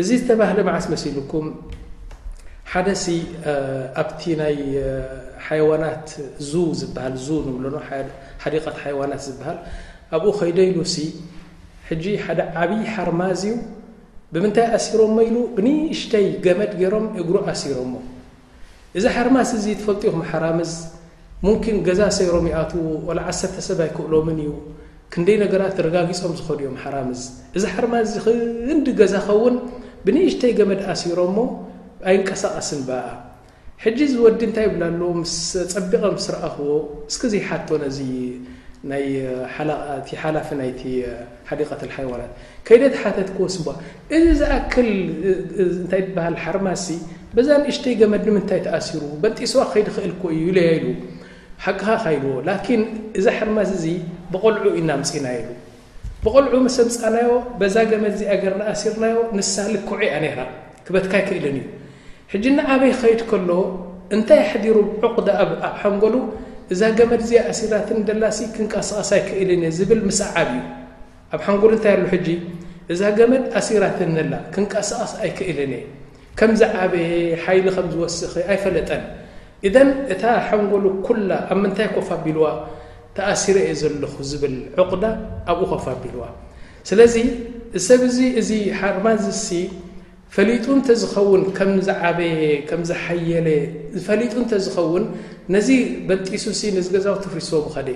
እዚ ዝተባህለ መዓስ መሲሉኩም ሓደ ሲ ኣብቲ ናይ ሓይዋናት ዙ ዝበሃል ዙ ንብሎ ሓዲቀት ሓይዋናት ዝበሃል ኣብኡ ከይደ ኢሉ ሲ ሕጂ ሓደ ዓብዪ ሓርማዝ እዩ ብምንታይ ኣሲሮሞ ኢሉ ብንእሽተይ ገመድ ገይሮም እግሩ ኣሲሮሞ እዚ ሓርማስ እዚ ትፈልጡ ኢኹም ሓራምዝ ሙምኪን ገዛ ሰይሮም ይኣትዎ ወላ ዓሰርተ ሰብ ኣይክእሎምን እዩ ክንደይ ነገራት ረጋጊጾም ዝኸዱ እዮም ሓራምዝ እዚ ሓርማዝ እዚ ክንዲ ገዛ ኸውን ብንእሽተይ ገመድ ኣሲሮሞ ኣይንቀሳቐስን በኣ ሕጂ እዚ ወዲ እንታይ ይብላ ኣሎ ምስ ጸቢቐ ምስ ረኣኽዎ እስኪ ዘይሓቶ ነዚ ናይ ሓላፊ ናይቲ ሓዲቀት ሓይዋናት ከይደ ተሓተትክዎ ስባ እዚ ዝኣክል እንታይ ይበሃል ሓርማዝሲ በዛ ንእሽተይ ገመድ ንምንታይ ተኣሲሩ በጢስዋ ክኸይድ ይኽእል እኮ እዩ ኢለያ ኢሉ ሓቅኻ እኻ ኢልዎ ላኪን እዚ ሓርማዝ እዚ ብቆልዑ ኢና ኣምፂእናዮ ኢሉ ብቆልዑ ምስ ኣምፃናዮ በዛ ገመድ እዚኣ ገርና ኣሲርናዮ ንሳ ልክዑ እያ ነይራ ክበትካ ኣይክእልን እዩ ሕጂ ንኣበይ ክኸይድ ከሎ እንታይ ኣሕዲሩ ዕቑዳ ኣብ ሓንጎሉ እዛ ገመድ እዚኣ ኣሲራትኒ ደላሲ ክንቀሳቐስ ኣይክእልን እየ ዝብል ምስዓብ እዩ ኣብ ሓንጎሉ እንታይ ኣሎ ሕጂ እዛ ገመድ ኣሲራትኒ ኣላ ክንቀሳቐስ ኣይክእልን እየ ከም ዝዓበየ ሓይሊ ከም ዝወስኸ ኣይፈለጠን እዘን እታ ሓንጎሉ ኩላ ኣብ ምንታይ ኮፍ ኣቢልዋ ተኣሲረ እየ ዘለኹ ዝብል ዕቑዳ ኣብኡ ኮፍ ኣቢልዋ ስለዚ እዚ ሰብ እዚ እዚ ሓርማዝ ሲ ፈሊጡ እንተዝኸውን ከም ዝዓበየ ከም ዝሓየለ ፈሊጡ እንተዝኸውን ነዚ በጢሱሲ ነዚ ገዛውቲ ፍሪስዎ ምኸደ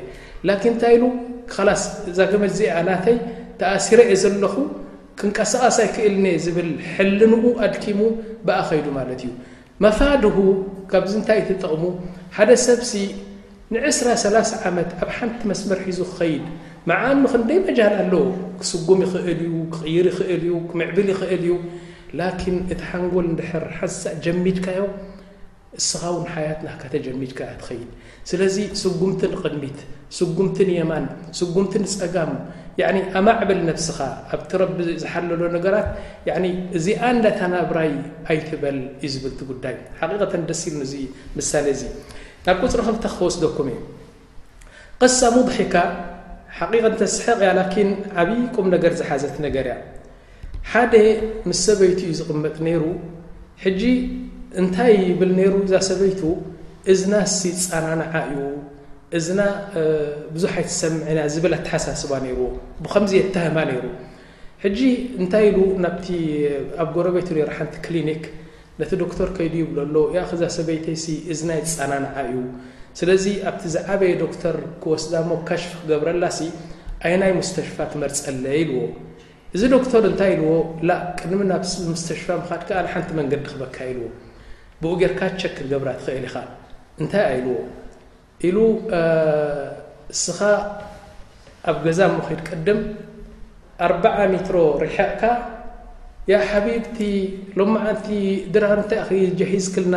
ላኪን እንታይ ኢሉ ላስ እዛ ገመድ እዚኣ ናተይ ተኣሲረ እየ ዘለኹ ክንቀሳቐስ ኣይክእልንየ ዝብል ሕልንኡ ኣድኪሙ ብኣ ኸይዱ ማለት እዩ መፋድሁ ካብዚ እንታይ እቲ ጥቕሙ ሓደ ሰብሲ ንዕስራ ሰላሳ ዓመት ኣብ ሓንቲ መስመር ሒዙ ክኸይድ መዓኑ ክንደይ መጃል ኣለዎ ክስጉም ይኽእል እዩ ክቕይር ይኽእል እዩ ክምዕብል ይኽእል እዩ ላኪን እቲ ሓንጎል እንድሕር ሓንሳእ ጀሚድካዮ እስኻ ውን ሓያት ናህካ ተጀሚድካ እያ ትኸይድ ስለዚ ስጉምቲ ንቕድሚት፣ ስጉምቲ ንየማን፣ ስጉምቲ ንጸጋም ያዕኒ ኣማዕብል ነብስኻ ኣብቲ ረቢ ዝሓለሎ ነገራት ያዕኒ እዚኣ እንዳ እታ ናብራይ ኣይትበል እዩ ዝብል እቲ ጉዳይ ሓቂቐተን ደስ ኢሉኒ እዚ ምሳሌ እዚ ናብ ቁጽሪ ክልተ ክወስደኩም እየ ቅሳ ሙድሒካ ሓቂቐ እንተስሕቕ እያ ላኪን ዓብዪ ቁም ነገር ዝሓዘት ነገር እያ ሓደ ምስ ሰበይቱ እዩ ዝቕመጥ ነይሩ ሕጂ እንታይ ይብል ነይሩ እዛ ሰበይቱ እዝና ሲ ፃናንዓ እዩ እዝና ብዙሕ ኣይትሰምዕና ዝብል ኣተሓሳስባ ነይርዎ ብከምዚ የተህማ ነይሩ ሕጂ እንታይ ኢሉ ናብቲ ኣብ ጎረቤቱ ነይሩ ሓንቲ ክሊኒክ ነቲ ዶክተር ከይዱ ይብሎ ኣሎ ያ ክዛ ሰበይተይሲ እዝና ይፃናንዓ እዩ ስለዚ ኣብቲ ዝዓበየ ዶክተር ክወስዳ ሞ ካሽፍ ክገብረላሲ ኣይናይ ሙስተሽፋ ትመርፀለ ኢልዎ እዚ ዶክተር እንታይ ኢልዎ ላእ ቅድሚ ናብ ምስተሽፋ ምኻድካ ኣነ ሓንቲ መንገዲ ክህበካ ኢልዎ ብኡ ጌርካ ቸክ ክትገብራ ትኽእል ኢኻ እንታይ እያ ኢልዎ ኢሉ እስኻ ኣብ ገዛ እሞ ኺድ ቅድም ኣርባዓ ሜትሮ ርሕቕካ ያ ሓቢብቲ ሎማዓንቲ ድራር እንታይ ኢኺ ጀሂዝክልና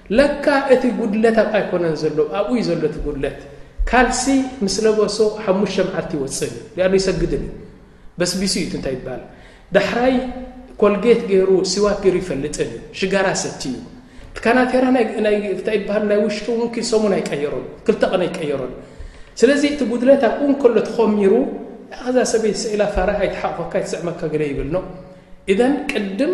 ለካ እቲ ጉድለት ኣብኣ ኣይኮነን ዘሎ ኣብኡ እዩ ዘሎ እቲ ጉድለት ካልሲ ምስ ለበሶ ሓሙሽተ መዓልቲ ይወፅእ እዩ ሊኣኑ ይሰግድን እዩ በስቢሱ እዩ እንታይ ይበሃል ዳሕራይ ኮልጌት ገይሩ ሲዋክ ገይሩ ይፈልጥን እዩ ሽጋራ ሰቲ እዩ ካናቴራ እንታይ ይበሃል ናይ ውሽጡ እውን ሰሙን ኣይቀየሮን ክልተ ቀን ኣይቀየሮን ስለዚ እቲ ጉድለት ኣብኡ እንከሎ ተኾሚሩ እዛ ሰበይቲ ስኢላ ፋራ ኣይትሓቕፈካ ኣይትስዕመካ ገለ ይብል ነው ኢዘን ቅድም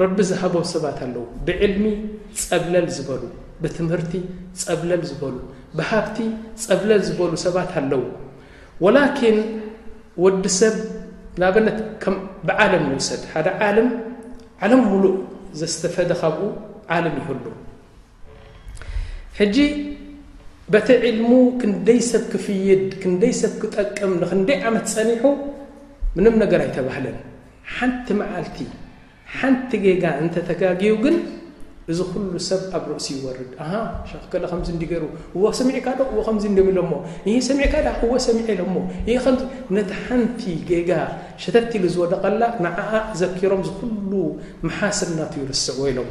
ረቢ ዝሃቦም ሰባት ኣለዉ ብዕልሚ ጸብለል ዝበሉ ብትምህርቲ ጸብለል ዝበሉ ብሃብቲ ጸብለል ዝበሉ ሰባት ኣለዉ ወላኪን ወዲ ሰብ ንኣብነት ከም ብዓለም ንውሰድ ሓደ ዓለም ዓለም ሙሉእ ዘስተፈደ ካብኡ ዓለም ይህሉ ሕጂ በቲ ዕልሙ ክንደይ ሰብ ክፍይድ ክንደይ ሰብ ክጠቅም ንክንደይ ዓመት ጸኒሑ ምንም ነገር ኣይተባህለን ሓንቲ መዓልቲ ሓንቲ ጌጋ እንተ ተጋግዩ ግን እዚ ኩሉ ሰብ ኣብ ርእሲ ይወርድ ኣሃ ሸኽ ከለ ከምዚ እንዲገሩ እዎ ሰሚዕካ ዶ እዎ ከምዚ እንዲም ኢሎሞ ይህ ሰሚዕካ ዳ እዎ ሰሚዐ ኢሎሞ ይህ ከም ነቲ ሓንቲ ጌጋ ሸተት ኢሉ ዝወደቐላ ንዓኣ ዘኪሮም ዝኩሉ መሓስናቱ ይርስዕዎ ኢሎም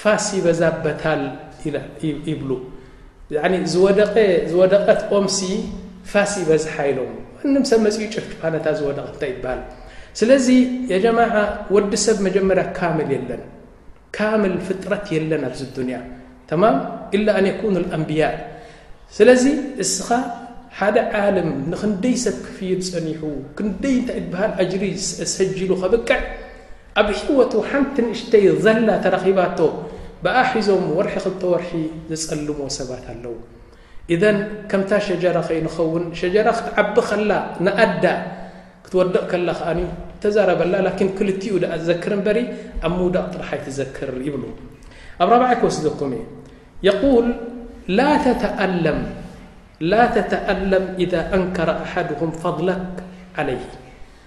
ፋስ ይበዛበታል ይብሉ ያኒ ዝወደቀ ዝወደቀት ኦም ሲ ፋስ ይበዝሓ ኢሎም ማንም ሰብ መጺኡ ጭፍጭፋ ነታ ዝወደቀት እንታይ ይበሃል ስለዚ የጀማዓ ወዲ ሰብ መጀመርያ ካምል የለን ካምል ፍጥረት የለን ኣብዚ ዱንያ ተማም ኢላ ኣን የኩኑ ልኣንብያ ስለዚ እስኻ ሓደ ዓለም ንክንደይ ሰብ ክፍይድ ጸኒሑ ክንደይ እንታይ በሃል ኣጅሪ ሰጂሉ ከብቅዕ ኣብ ሂወቱ ሓንቲ ንእሽተይ ዘላ ተረኺባቶ ብኣ ሒዞም ወርሒ ክልተ ወርሒ ዝጸልምዎ ሰባት ኣለዉ ኢዘን ከምታ ሸጀራ ከይንኸውን ሸጀራ ክትዓቢ ከላ ንኣዳ ክትወድቕ ከላ ከኣ ተዛረበላ ላኪን ክልቲኡ ድኣ ትዘክር እምበሪ ኣብ ምውዳቕ ጥራሕ ኣይትዘክር ይብሉ ኣብ ራብዓይ ክወስደኩም እየ የቁል ላ ተተኣለም ላ ተተኣለም ኢዛ ኣንከረ ኣሓድኩም ፈضለክ ዓለይህ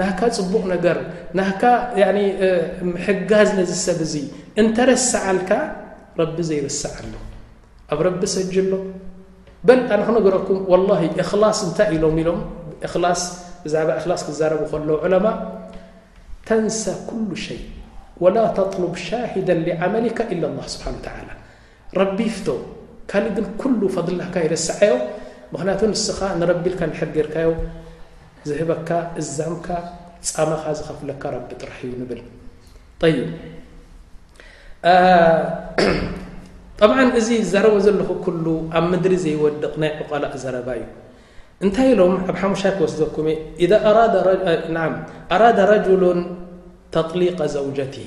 ናህካ ጽቡቕ ነገር ናህካ ምሕጋዝ ነዚ ሰብ እዙይ እንተረስዓልካ ረቢ ዘይርስዕ ኣሎ ኣብ ረቢ ሰጅሎ በል ኣነ ክነገረኩም ወላሂ እኽላስ እንታይ ኢሎም ኢሎም እኽላስ ብዛዕባ እኽላስ ክዛረቡ ከለዉ ዑለማ ተንሳ ኩሉ ሸይ ወላ ተጥሉብ ሻሂደን ሊዓመሊካ ኢላ ላ ስብሓን ተላ ረቢ ይፍቶ ካልእ ግን ኩሉ ፈድላካ ይረስዓዮ ምክንያቱ ንስካ ንረቢ ኢልካ እንድሕር ጌርካዮ ዝህበካ እዛምካ ጻማካ ዝከፍለካ ረቢ ጥራሕ እዩ ንብል طይብ ጠብዓ እዚ ዝዛረቦ ዘለኹ ኩሉ ኣብ ምድሪ ዘይወድቕ ናይ ዕቋላእ ዘረባ እዩ እንታይ ኢሎም ኣብ ሓሙሻይ ክወስደኩም እየ ኣራዳ ረጅሉን ተጥሊቀ ዘውጀትሂ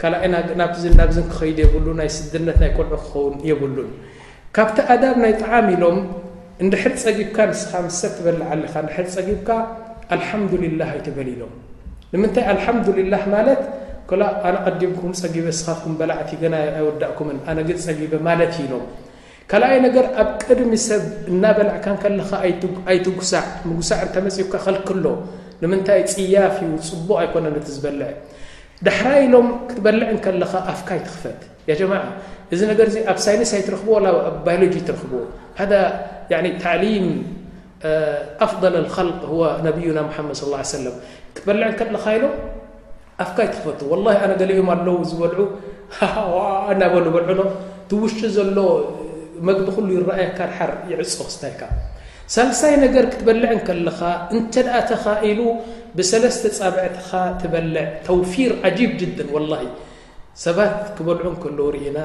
ካልኣይ ናብዝን ናብዝን ክኸይድ የብሉ ናይ ስድነት ናይ ቆልዑ ክኸውን የብሉን ካብቲ ኣዳብ ናይ ጣዓም ኢሎም እንድሕር ፀጊብካ ንስኻ ምስ ሰብ ትበልዕ ኣለኻ እንድሕር ፀጊብካ ኣልሓምዱሊላህ ኣይትበል ኢሎም ንምንታይ ኣልሓምዱሊላህ ማለት ኮላ ኣነ ቀዲምኩም ፀጊበ ስኻትኩም በላዕቲ ገና ኣይወዳእኩምን ኣነ ግን ፀጊበ ማለት ኢሎም ካልኣይ ነገር ኣብ ቅድሚ ሰብ እናበላዕካ ከለኻ ኣይትጉሳዕ ምጉሳዕ እንተመፅኡካ ከልክሎ ንምንታይ ፅያፍ እዩ ፅቡቕ ኣይኮነን እቲ ዝበልዕ ዳሕራይ ኢሎም ክትበልዕ ከለኻ ኣፍካ ይትኽፈት ያ ጀማዓ እዚ ነገር እዚ ኣብ ሳይንስ ኣይትረኽቦ ወላ ኣብ ባዮሎጂ ትረኽቦ ሃዳ ታዕሊም ኣፍضል ኣልኸልቅ ሁወ ነብዩና ሙሓመድ ስ ላ ሰለም ክትበልዕ እንከለኻ ኢሎም ኣፍካ ኣይትክፈቱ ወላ ኣነ ገሊኦም ኣለዉ ዝበልዑ እናበሉ በልዑ ዶ እቲ ውሽጢ ዘሎ መግቢ ኩሉ ይረኣየካ ድሓር ይዕፆ ክስታይካ ሳልሳይ ነገር ክትበልዕ እንከለኻ እንተ ደኣ ተኻኢሉ ብሰለስተ ፃብዕትኻ ትበልዕ ተውፊር ዓጂብ ጅድን ወላ ሰባት ክበልዑ እንከለዉ ርኢና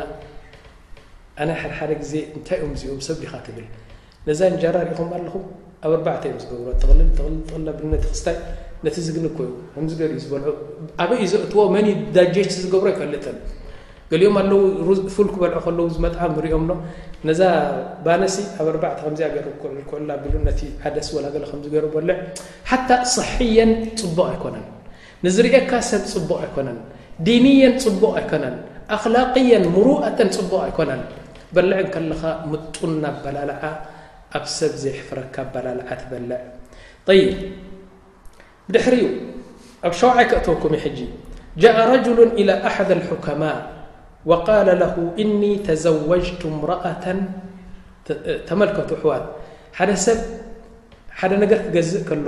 ኣነ ሓደሓደ ግዜ እንታይ እዮም እዚኦም ሰብ ዲኻ ትብል ነዛ እንጀራ ሪእኹማ ኣለኹም? ኣብ ኣርባዕተ እዮም ዝገብሩዋ፣ ጥቕልል ጥቕልል ጥቕልል ኣቢሉ ነቲ ክስታይ፣ ነቲ ዝግኒ እኮ እዩ ከምዚ ገይሩ እዩ ዝበልዑ፣ ኣበይ እዩ ዘእትዎ መን እዩ ዳጀስት ዝገብሮ ኣይፈልጥን። ገሊኦም ኣለዉ ሩዝ ፉል ክበልዑ ከለዉ ዝመጣ ንሪኦም ኣሎ። ነዛ ባነሲ ኣብ ኣርባዕተ ከምዚኣ ገይሩ ኩዕል ኩዕል ኣቢሉ ነቲ ዓደስ ወላ ገለ ከምዚ ገይሩ በልዕ፣ ሓታ ሰሕየን ጽቡቕ ኣይኮነን። ንዝርእየካ ሰብ ጽቡቕ ኣይኮነን ዲንየን ጽቡቕ ኣይኮነን ኣኽላቅየን ሙሩኣተን ጽቡቕ ኣይኮነን ክትበልዕ እንከለኻ ምጡን ኣበላልዓ ኣብ ሰብ ዘየሕፍረካ ኣበላልዓ ትበልዕ ጠይብ ብድሕሪኡ ኣብ ሸውዓይ ከእተወኩም ሕጂ ጃء ረጅሉ ኢላ ኣሓደ ልሑከማ ወቃለ ለሁ እኒ ተዘወጅቱ እምረኣተን ተመልከቱ ኣሕዋት ሓደ ሰብ ሓደ ነገር ክገዝእ ከሎ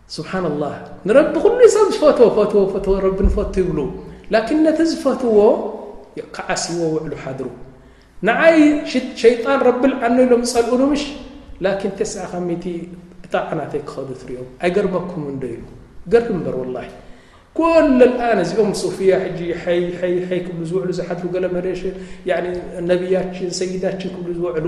ስብሓንላህ ንረቢ ኩሉ ሰብ ዝፈትዎ ፈትዎ ፈትዎ ረቢ ንፈቱ ይብሉ ላኪን ነቲ ዝፈትዎ ክዓስዎ ውዕሉ ሓድሩ ንዓይ ሸይጣን ረቢ ልዓኖ ኢሎም ዝፀልኡኑ ምሽ ላኪን ተስዓ ካብ ሚእቲ ብጣዕ ናተይ ክኸዱ ትሪኦም ኣይገርመኩም እንዶ እዩ ገርም እምበር ወላሂ ኩሉ ልኣን እዚኦም ሱፍያ ሕጂ ሐይ ሐይ ሐይ ክብሉ ዝውዕሉ ዝሓድሩ ገለ መደሽ ነቢያችን ሰይዳችን ክብሉ ዝውዕሉ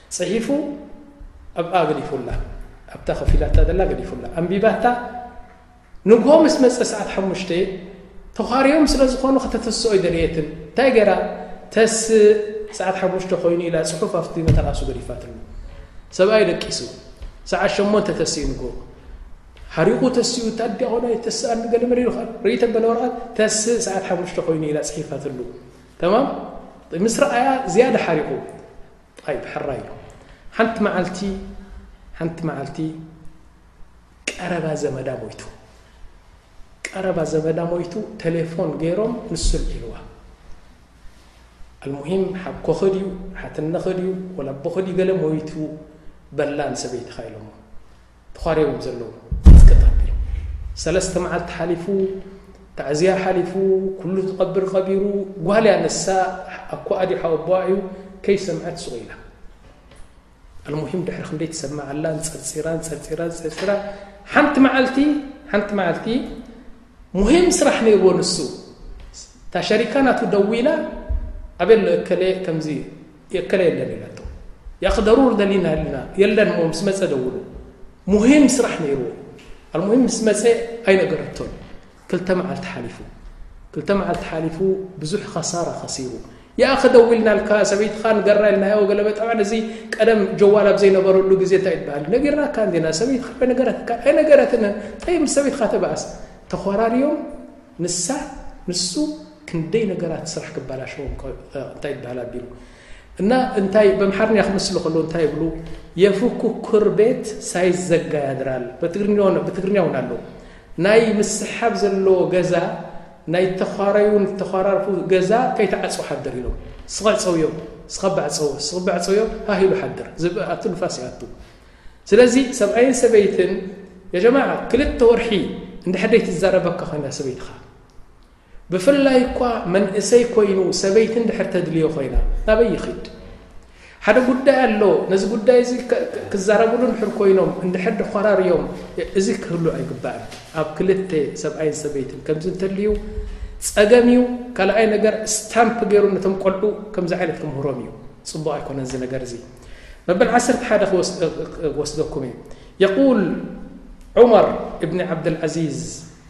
ጽሒፉ ኣብኣ ገዲፉላ ኣብታ ኮፍ ኢላታ ዘላ ገዲፉላ ኣንቢባታ ንግሆ ምስ መጸ ሰዓት ሓሙሽተ ተዃርዮም ስለ ዝኾኑ ከተተስኦ ይደልየትን እንታይ ገይራ ተስእ ሰዓት ሓሙሽተ ኮይኑ ኢላ ጽሑፍ ኣብቲ መተቃሱ ገዲፋትሉ ሰብኣይ ደቂሱ ሰዓት ሸሞንተ ተስኡ ንግሆ ሓሪቑ ተስኡ ታዲያ ኾነ ተስኣን ገለ መሪሩ ርኢ ተበለ ወረቐት ተስእ ሰዓት ሓሙሽተ ኮይኑ ኢላ ጽሒፋትሉ ተማም ምስ ረኣያ ዝያዳ ሓሪቑ ጠይብ ሕራይ ሓንቲ መዓልቲ ሓንቲ መዓልቲ ቀረባ ዘመዳ ሞይቱ ቀረባ ዘመዳ ሞይቱ ቴሌፎን ገይሮም ንስልዑ ኢልዋ ኣልሙሂም ሓኮኺ ድዩ ሓትነኺ ድዩ ወላ ኣቦኺ ድዩ ገለ ሞይቱ በላ ንሰበይትኻ ኢሎሞ ተዃርዮም ዘለዉ ማስክታት ገይሮም ሰለስተ መዓልቲ ሓሊፉ ታዕዝያ ሓሊፉ ኩሉ ዝቐብር ቐቢሩ ጓል እያ ንሳ ኣኳኣ ድዩ ሓወቦኣ እዩ ከይሰምዐት ሱቕ ኢላ ኣልሙሂም ድሕሪ ክንደይ ትሰምዕ ኣላ ፀርፂራን ፀርፂራን ፀርፂራ ሓንቲ መዓልቲ ሓንቲ መዓልቲ ሙሂም ስራሕ ነይርዎ ንሱ እታ ሸሪካ ናቱ ደዊላ ኣበሎ እከለ ከምዚ እዩ የከለ የለን ኢላቶ ያኺ ደሩር ደሊና ኢልና የለን እሞ ምስ መፀ ደውሉ ሙሂም ስራሕ ነይርዎ ኣልሙሂም ምስ መፀ ኣይነገረቶን ክልተ መዓልቲ ሓሊፉ ክልተ መዓልቲ ሓሊፉ ብዙሕ ኸሳራ ኸሲሩ ያኺ ደዊልናልካ ሰበይትኻ ንገራ ኢልናዮ ገለበ ጠብዓ እዚ ቀደም ጀዋል ኣብ ዘይነበረሉ ግዜ እንታይ ይበሃል ነጊርናካ እንዲና ሰበይትኻ ነገረትካ ኣይነገረትንን ጠይ ምስ ሰበይትኻ ተበኣስ ተኾራርዮም ንሳ ንሱ ክንደይ ነገራት ስራሕ ክበላሸዎም እንታይ ይበሃል ኣቢሉ እና እንታይ በምሓርኛ ክምስሉ ከሎ እንታይ ይብሉ የፉኩክር ቤት ሳይዘጋ ያድራል በትግርኛ እውን ኣሎ ናይ ምስሓብ ዘለዎ ገዛ ናይ ተዃረዩን ተዃራርፉ ገዛ ከይተዓፅው ሓድር ኢሎም ስቐዕፀውዮ ስኸባዕፀዎ ስኽባዕፀውዮ ሃሂሉ ሓድር ዝብኣቱ ንፋስ ይኣቱ ስለዚ ሰብኣይን ሰበይትን የጀማዓ ክልተ ወርሒ እንድሕደይ ትዛረበካ ኮይና ሰበይትኻ ብፍላይ እኳ መንእሰይ ኮይኑ ሰበይቲ እንድሕር ተድልዮ ኮይና ናበይ ይኽድ ሓደ ጉዳይ ኣሎ ነዚ ጉዳይ እዚ ክዛረብሉ ንሕር ኮይኖም እንድሕር ድኮራርዮም እዚ ክህሉ ኣይግባእን ኣብ ክልተ ሰብኣይን ሰበይትን ከምዚ እንተልዩ ፀገም እዩ ካልኣይ ነገር ስታምፕ ገይሩ ነቶም ቆልዑ ከምዚ ዓይነት ክምህሮም እዩ ፅቡቅ ኣይኮነ እዚ ነገር እዚ መበል ዓሰርተ ሓደ ክወስደኩም እዩ የቁል ዑመር እብኒ ዓብደልዓዚዝ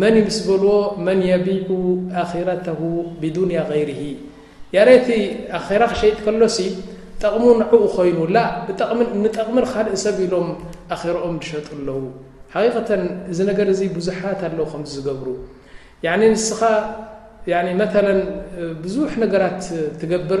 መን እዩ ምስ በልዎ መን የቢዑ ኣኺረተሁ ቢዱንያ ገይሪሂ ያሬ እቲ ኣኼራ ክሸይጥ ከሎሲ ጠቕሙ ንዕኡ ኮይኑ ላእ ብጠቕሚ ንጠቕሚ ንኻልእ ሰብ ኢሎም ኣኼርኦም ዝሸጡ ኣለዉ ሓቂቀተን እዚ ነገር እዚ ብዙሓት ኣለዉ ከምዚ ዝገብሩ ያኒ ንስኻ ያኒ መተለን ብዙሕ ነገራት ትገብር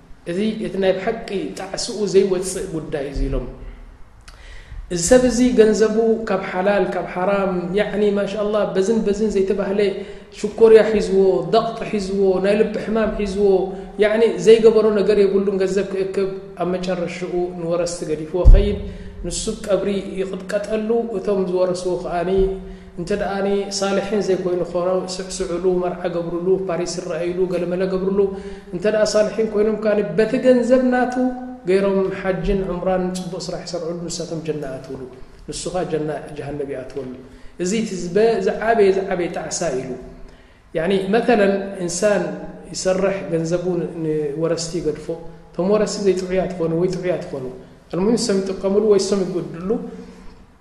እዚ እቲ ናይ ብሓቂ ጣዕስኡ ዘይወጽእ ጉዳይ እዚ ኢሎም። እዚ ሰብ እዚ ገንዘቡ ካብ ሓላል ካብ ሓራም ያዕኒ ማሻላህ በዝን በዝን ዘይተባህለ ሽኮርያ ሒዝዎ፣ ደቕጢ ሒዝዎ፣ ናይ ልቢ ሕማም ሒዝዎ ያዕኒ ዘይገበሮ ነገር የብሉን ገንዘብ ክእክብ ኣብ መጨረሽኡ ንወረስቲ ገዲፍዎ ይኸይድ ንሱ ቀብሪ ይቕጥቀጠሉ እቶም ዝወረስዎ ከኣ እንተ ደኣኒ ሳልሒን ዘይኮይኑ ከኣ ስዕስዑሉ፣ መርዓ ገብሩሉ፣ ፓሪስ ይረኣዩሉ፣ ገለመለ ገብሩሉ። እንተ ደኣ ሳልሒን ኮይኖም ከኣ በቲ ገንዘብ ናቱ ገይሮም ሓጅን ዑምራን ጽቡቕ ስራሕ ይሰርዑሉ፣ ንሳቶም ጀና ይኣትዉሉ። ንሱ ከኣ ጀና ጀሃነብ ይኣትወሉ። እዚ እቲ ዝዓበየ ዝዓበየ ጣዕሳ ኢሉ። ያኒ መተለን እንሳን ይሰርሕ ገንዘቡ ንወረስቲ ይገድፎ። እቶም ወረስቲ ዘይጥዑያት ይኾኑ ወይ ጥዑያት ይኾኑ። ኣልሙሂም ንሶም ይጥቀሙሉ ወይ ንሶም ይጉድእሉ።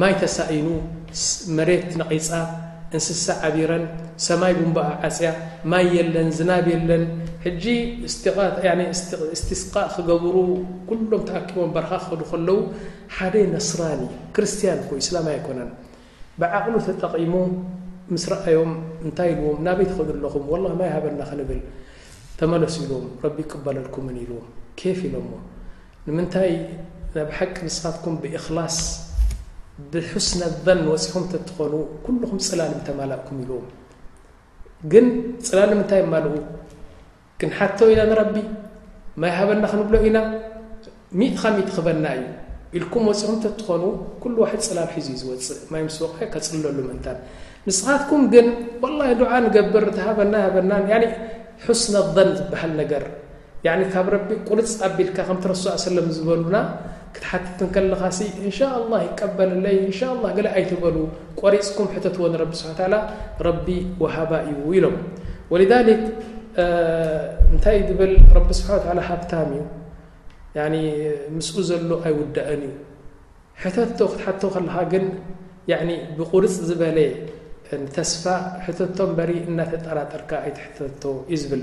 ማይ ተሳኢኑ፣ መሬት ነቒጻ፣ እንስሳ ዓቢረን፣ ሰማይ ቡምባኣ ዓጽያ፣ ማይ የለን፣ ዝናብ የለን፣ ሕጂ እስቲስቃእ ክገብሩ ኩሎም ተኣኪቦም በረኻ ክኸዱ ከለዉ፣ ሓደ ነስራኒ፣ ክርስትያን እኮ እዩ እስላማይ ኣይኮነን፣ ብዓቕሉ ተጠቒሙ ምስ ረኣዮም እንታይ ኢልዎም፣ ናበይ ትኸዱ ኣለኹም፣ ዋላሂ ማይ ሃበና ክንብል ተመለሱ ኢልዎም፣ ረቢ ኣይቅበለልኩምን ኢልዎም፣ ኬፍ ኢሎሞ። ንምንታይ ናይ ብሓቂ ንስኻትኩም ብእኽላስ ብሑስነ ظን ወጺኹም ተትኾኑ ኩሉኹም ጽላል ምተማላእኩም ኢሉዎም ግን ጽላል ንምንታይ የማልኡ ክንሓቶ ኢና ንረቢ ማይ ሃበና ክንብሎ ኢና ሚእቲ ካብ ሚእቲ ክበና እዩ ኢልኩም ወጺኹም ተትኾኑ ኩሉ ዋሕድ ጽላል ሒዙ እዩ ዝወጽእ ማይ ምስ ወቕዐ ከጽልለሉ ምንታን ንስኻትኩም ግን ወላሂ ዱዓ ንገብር ተሃበና ሃበናን ያኒ ሑስነ ظን ዝበሃል ነገር ያኒ ካብ ረቢ ቁርጽ ኣቢልካ ከም ትረስዖ ስለም ዝበሉና ክትሓትት ከለኻሲ ኢንሻኣላህ ይቀበለለይ ኢንሻኣላህ ገለ ኣይትበሉ ቆሪጽኩም ሕተትዎ ንረቢ ስብሓ ተዓላ ረቢ ወሃባ እዩ ኢሎም ወሊዛሊክ እንታይ ዝብል ረቢ ስብሓ ተዓላ ሃብታም እዩ ያኒ ምስኡ ዘሎ ኣይውዳእን እዩ ሕተቶ ክትሓቶ ከለኻ ግን ያኒ ብቁርጽ ዝበለ ተስፋ ሕተቶ እምበሪ እናተጠራጠርካ ኣይትሕተቶ እዩ ዝብል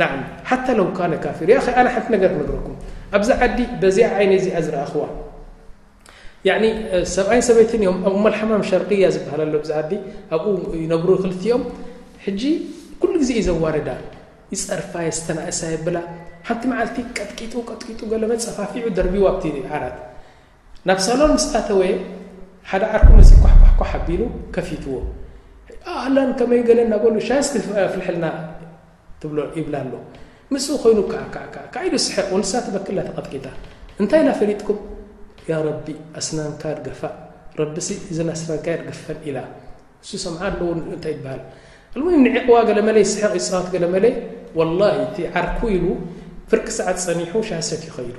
ናዓም ሓታ ለው ካነ ካፊር ያኺ ኣነ ሓንቲ ነገር ክነግረኩም ኣብዚ ዓዲ በዚኣ ዓይነይ እዚኣ ዝረኣኽዋ ያኒ ሰብኣይን ሰበይትን እዮም ኣብ መልሓማም ሸርቅያ ዝበሃል ኣሎ ብዚ ዓዲ ኣብኡ ይነብሩ ክልቲኦም ሕጂ ኩሉ ግዜ እዩ ዘዋርዳ ይፀርፋ የስተናእሳ የብላ ሓንቲ መዓልቲ ቀጥቂጡ ቀጥቂጡ ገለ መፀፋፊዑ ደርቢዋ ኣብቲ ዓራት ናብ ሳሎን ምስ ኣተወ ሓደ ዓርኩ መጺኡ ኳሕኳሕኳሕ ኣቢሉ ከፊትዎ ኣህላን ከመይ ገለ እናበሉ ሻይ እስቲ ኣፍልሕልና ትብሎ ይብላ ኣሎ ምስኡ ኮይኑ ካዕካዕካዕ ኢሉ ስሐቅ ንሳ ትበክላ ተቐጥቂጣ እንታይ ኢላ ፈሊጥኩም ያ ረቢ ኣስናንካ ድገፋእ ረቢ ሲ እዘን ኣስናንካ ድግፈን ኢላ ንሱ ሰምዓ ኣለዎ እንታይ ይበሃል المهم ንዕቕዋ ገለ መለ ይስሐቕ ይፃወት ገለ መለ ወላሂ እቲ ዓርኩ ኢሉ ፍርቂ ሰዓት ፀኒሑ ሻሰት ይኸይዱ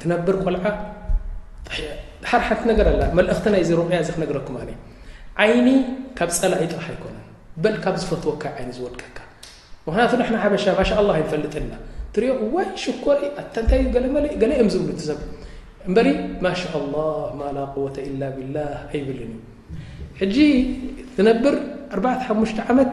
ትነብር ቆልዓ ድሓር ሓንቲ ነገር ኣላ መልእኽቲ ናይዚ ሩቕያ እዚ ክነግረኩም ኣነ ዓይኒ ካብ ፀላኢ ጥራሕ ኣይኮነን በል ካብ ዝፈትወካ ዓይኒ ዝወድቀካ ምክንያቱ ንሕና ሓበሻ ማሻ ኣላ ይንፈልጥና ትሪኦ ዋይ ሽኮሪ ኣተንታይ ገለመለ ገለ እዮም ዝብሉ ትሰብ እምበሪ ማሻ ኣላ ማላ ቁወተ ኢላ ቢላህ ኣይብልን እዩ ሕጂ ትነብር ኣርባዕተ ሓሙሽተ ዓመት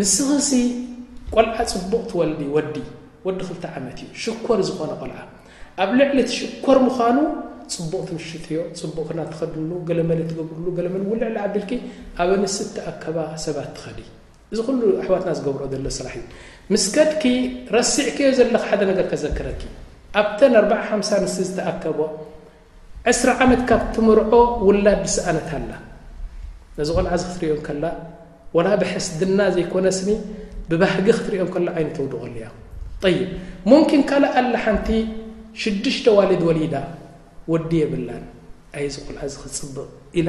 ንስኺሲ ቆልዓ ጽቡቕ ትወልዲ ወዲ ወዲ ክልተ ዓመት እዩ ሽኮር ዝኾነ ቆልዓ ኣብ ልዕሊ እቲ ሽኮር ምዃኑ ጽቡቕ ትምሽጥዮ ጽቡቕ ክዳን ትኸድንሉ ገለመለ ትገብርሉ ገለመለ ውልዕል ኣቢልኪ ኣብ ኣንስቲ ተኣከባ ሰባት ትኸዲ እዚ ኩሉ ኣሕዋትና ዝገብሮ ዘሎ ስራሕ እዩ ምስ ከድኪ ረሲዕክዮ ዘለኺ ሓደ ነገር ከዘክረኪ ኣብተን ኣርባዓ ሓምሳ ኣንስቲ ዝተኣከቦ ዕስራ ዓመት ካብ ትምርዖ ውላድ ዝሰኣነት ኣላ። ነዚ ቆልዓ እዚ ክትርእዮ እንከላ ወላ ብሕስድና ዘይኮነስኒ ብባህጊ ክትርእዮ እንከላ ዓይኒ ተውድቐሉ እያ። ጠይብ ሙምኪን ካልእ ኣላ ሓንቲ ሽዱሽተ ዋሊድ ወሊዳ ወዲ የብላን ኣየ እዚ ቆልዓ እዚ ክጽብቕ ኢላ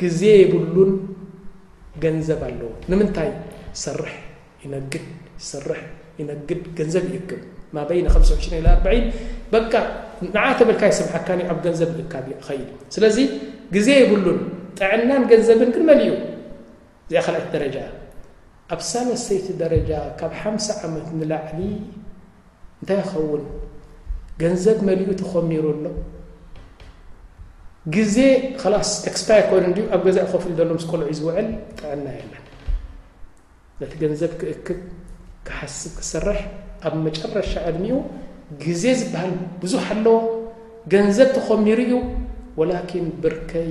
ግዜ የብሉን ገንዘብ ኣለዎ ንምንታይ ይሰርሕ ይነግድ ይሰርሕ ይነግድ ገንዘብ ይእክብ ማበይነ ከምሰ ዕሽነ ኢላ ኣርበዒን በቃ ንዓ ተበልካ ይስምዓካን እዩ ኣብ ገንዘብ ልካብ ይኸይድ ስለዚ ግዜ የብሉን ጥዕናን ገንዘብን ግን መሊኡ እዚኣ ካልኣይቲ ደረጃ እያ። ኣብ ሳለሰይቲ ደረጃ ካብ ሓምሳ ዓመት ንላዕሊ እንታይ ይኸውን? ገንዘብ መሊኡ ተኾሚሩ ኣሎ። ግዜ ኸላስ ኤክስፓየር ኮይኑ እንዲዩ ኣብ ገዛእ ኮፍ ኢሉ ዘሎ ምስ ቆልዑ ዝውዕል ጥዕና የለን። ነቲ ገንዘብ ክእክብ ክሓስብ ክሰርሕ ኣብ መጨረሻ ዕድሚኡ ግዜ ዝበሃል ብዙሕ ኣለዎ ገንዘብ ተኾሚሩ እዩ ወላኪን ብርከይ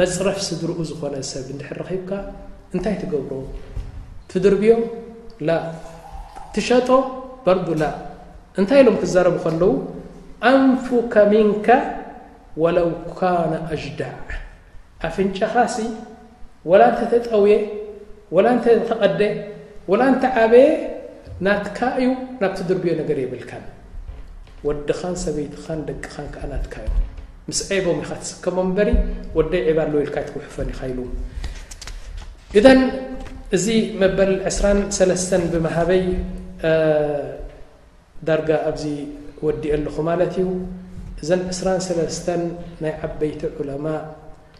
መጽረፍ ስድርኡ ዝኾነ ሰብ እንድሕር ረኺብካ እንታይ ትገብሮ? ትድርብዮ? ላ። ትሸጦ? በርዱ ላ። እንታይ ኢሎም ክዛረቡ ከለዉ ኣንፉከ ሚንከ ወለው ካነ ኣጅዳዕ ኣፍንጫኻሲ ወላ እንተተጠውየ ወላ እንተተቐደ ወላ እንተዓበየ ናትካ እዩ ናብ ትድርብዮ ነገር የብልካን። ወድኻን ሰበይትኻን ደቅኻን ከኣ ናትካ እዮም። ምስ ዔቦም ኢኻ ትስከሞም እምበሪ ወደይ ዔብ ኣለዎ ኢልካ ኣይትጉሕፈን ኢኻ ኢሉ። እዘን እዚ መበል ዕስራን ሰለስተን ብምሃበይ ዳርጋ ኣብዚ ወዲኤ ኣለኹ ማለት እዩ። እዘን ዕስራን ሰለስተን ናይ ዓበይቲ ዑለማእ፣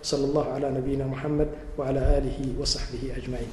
وصلى الله على نبينا محمد وعلى له وصحبه أجمعين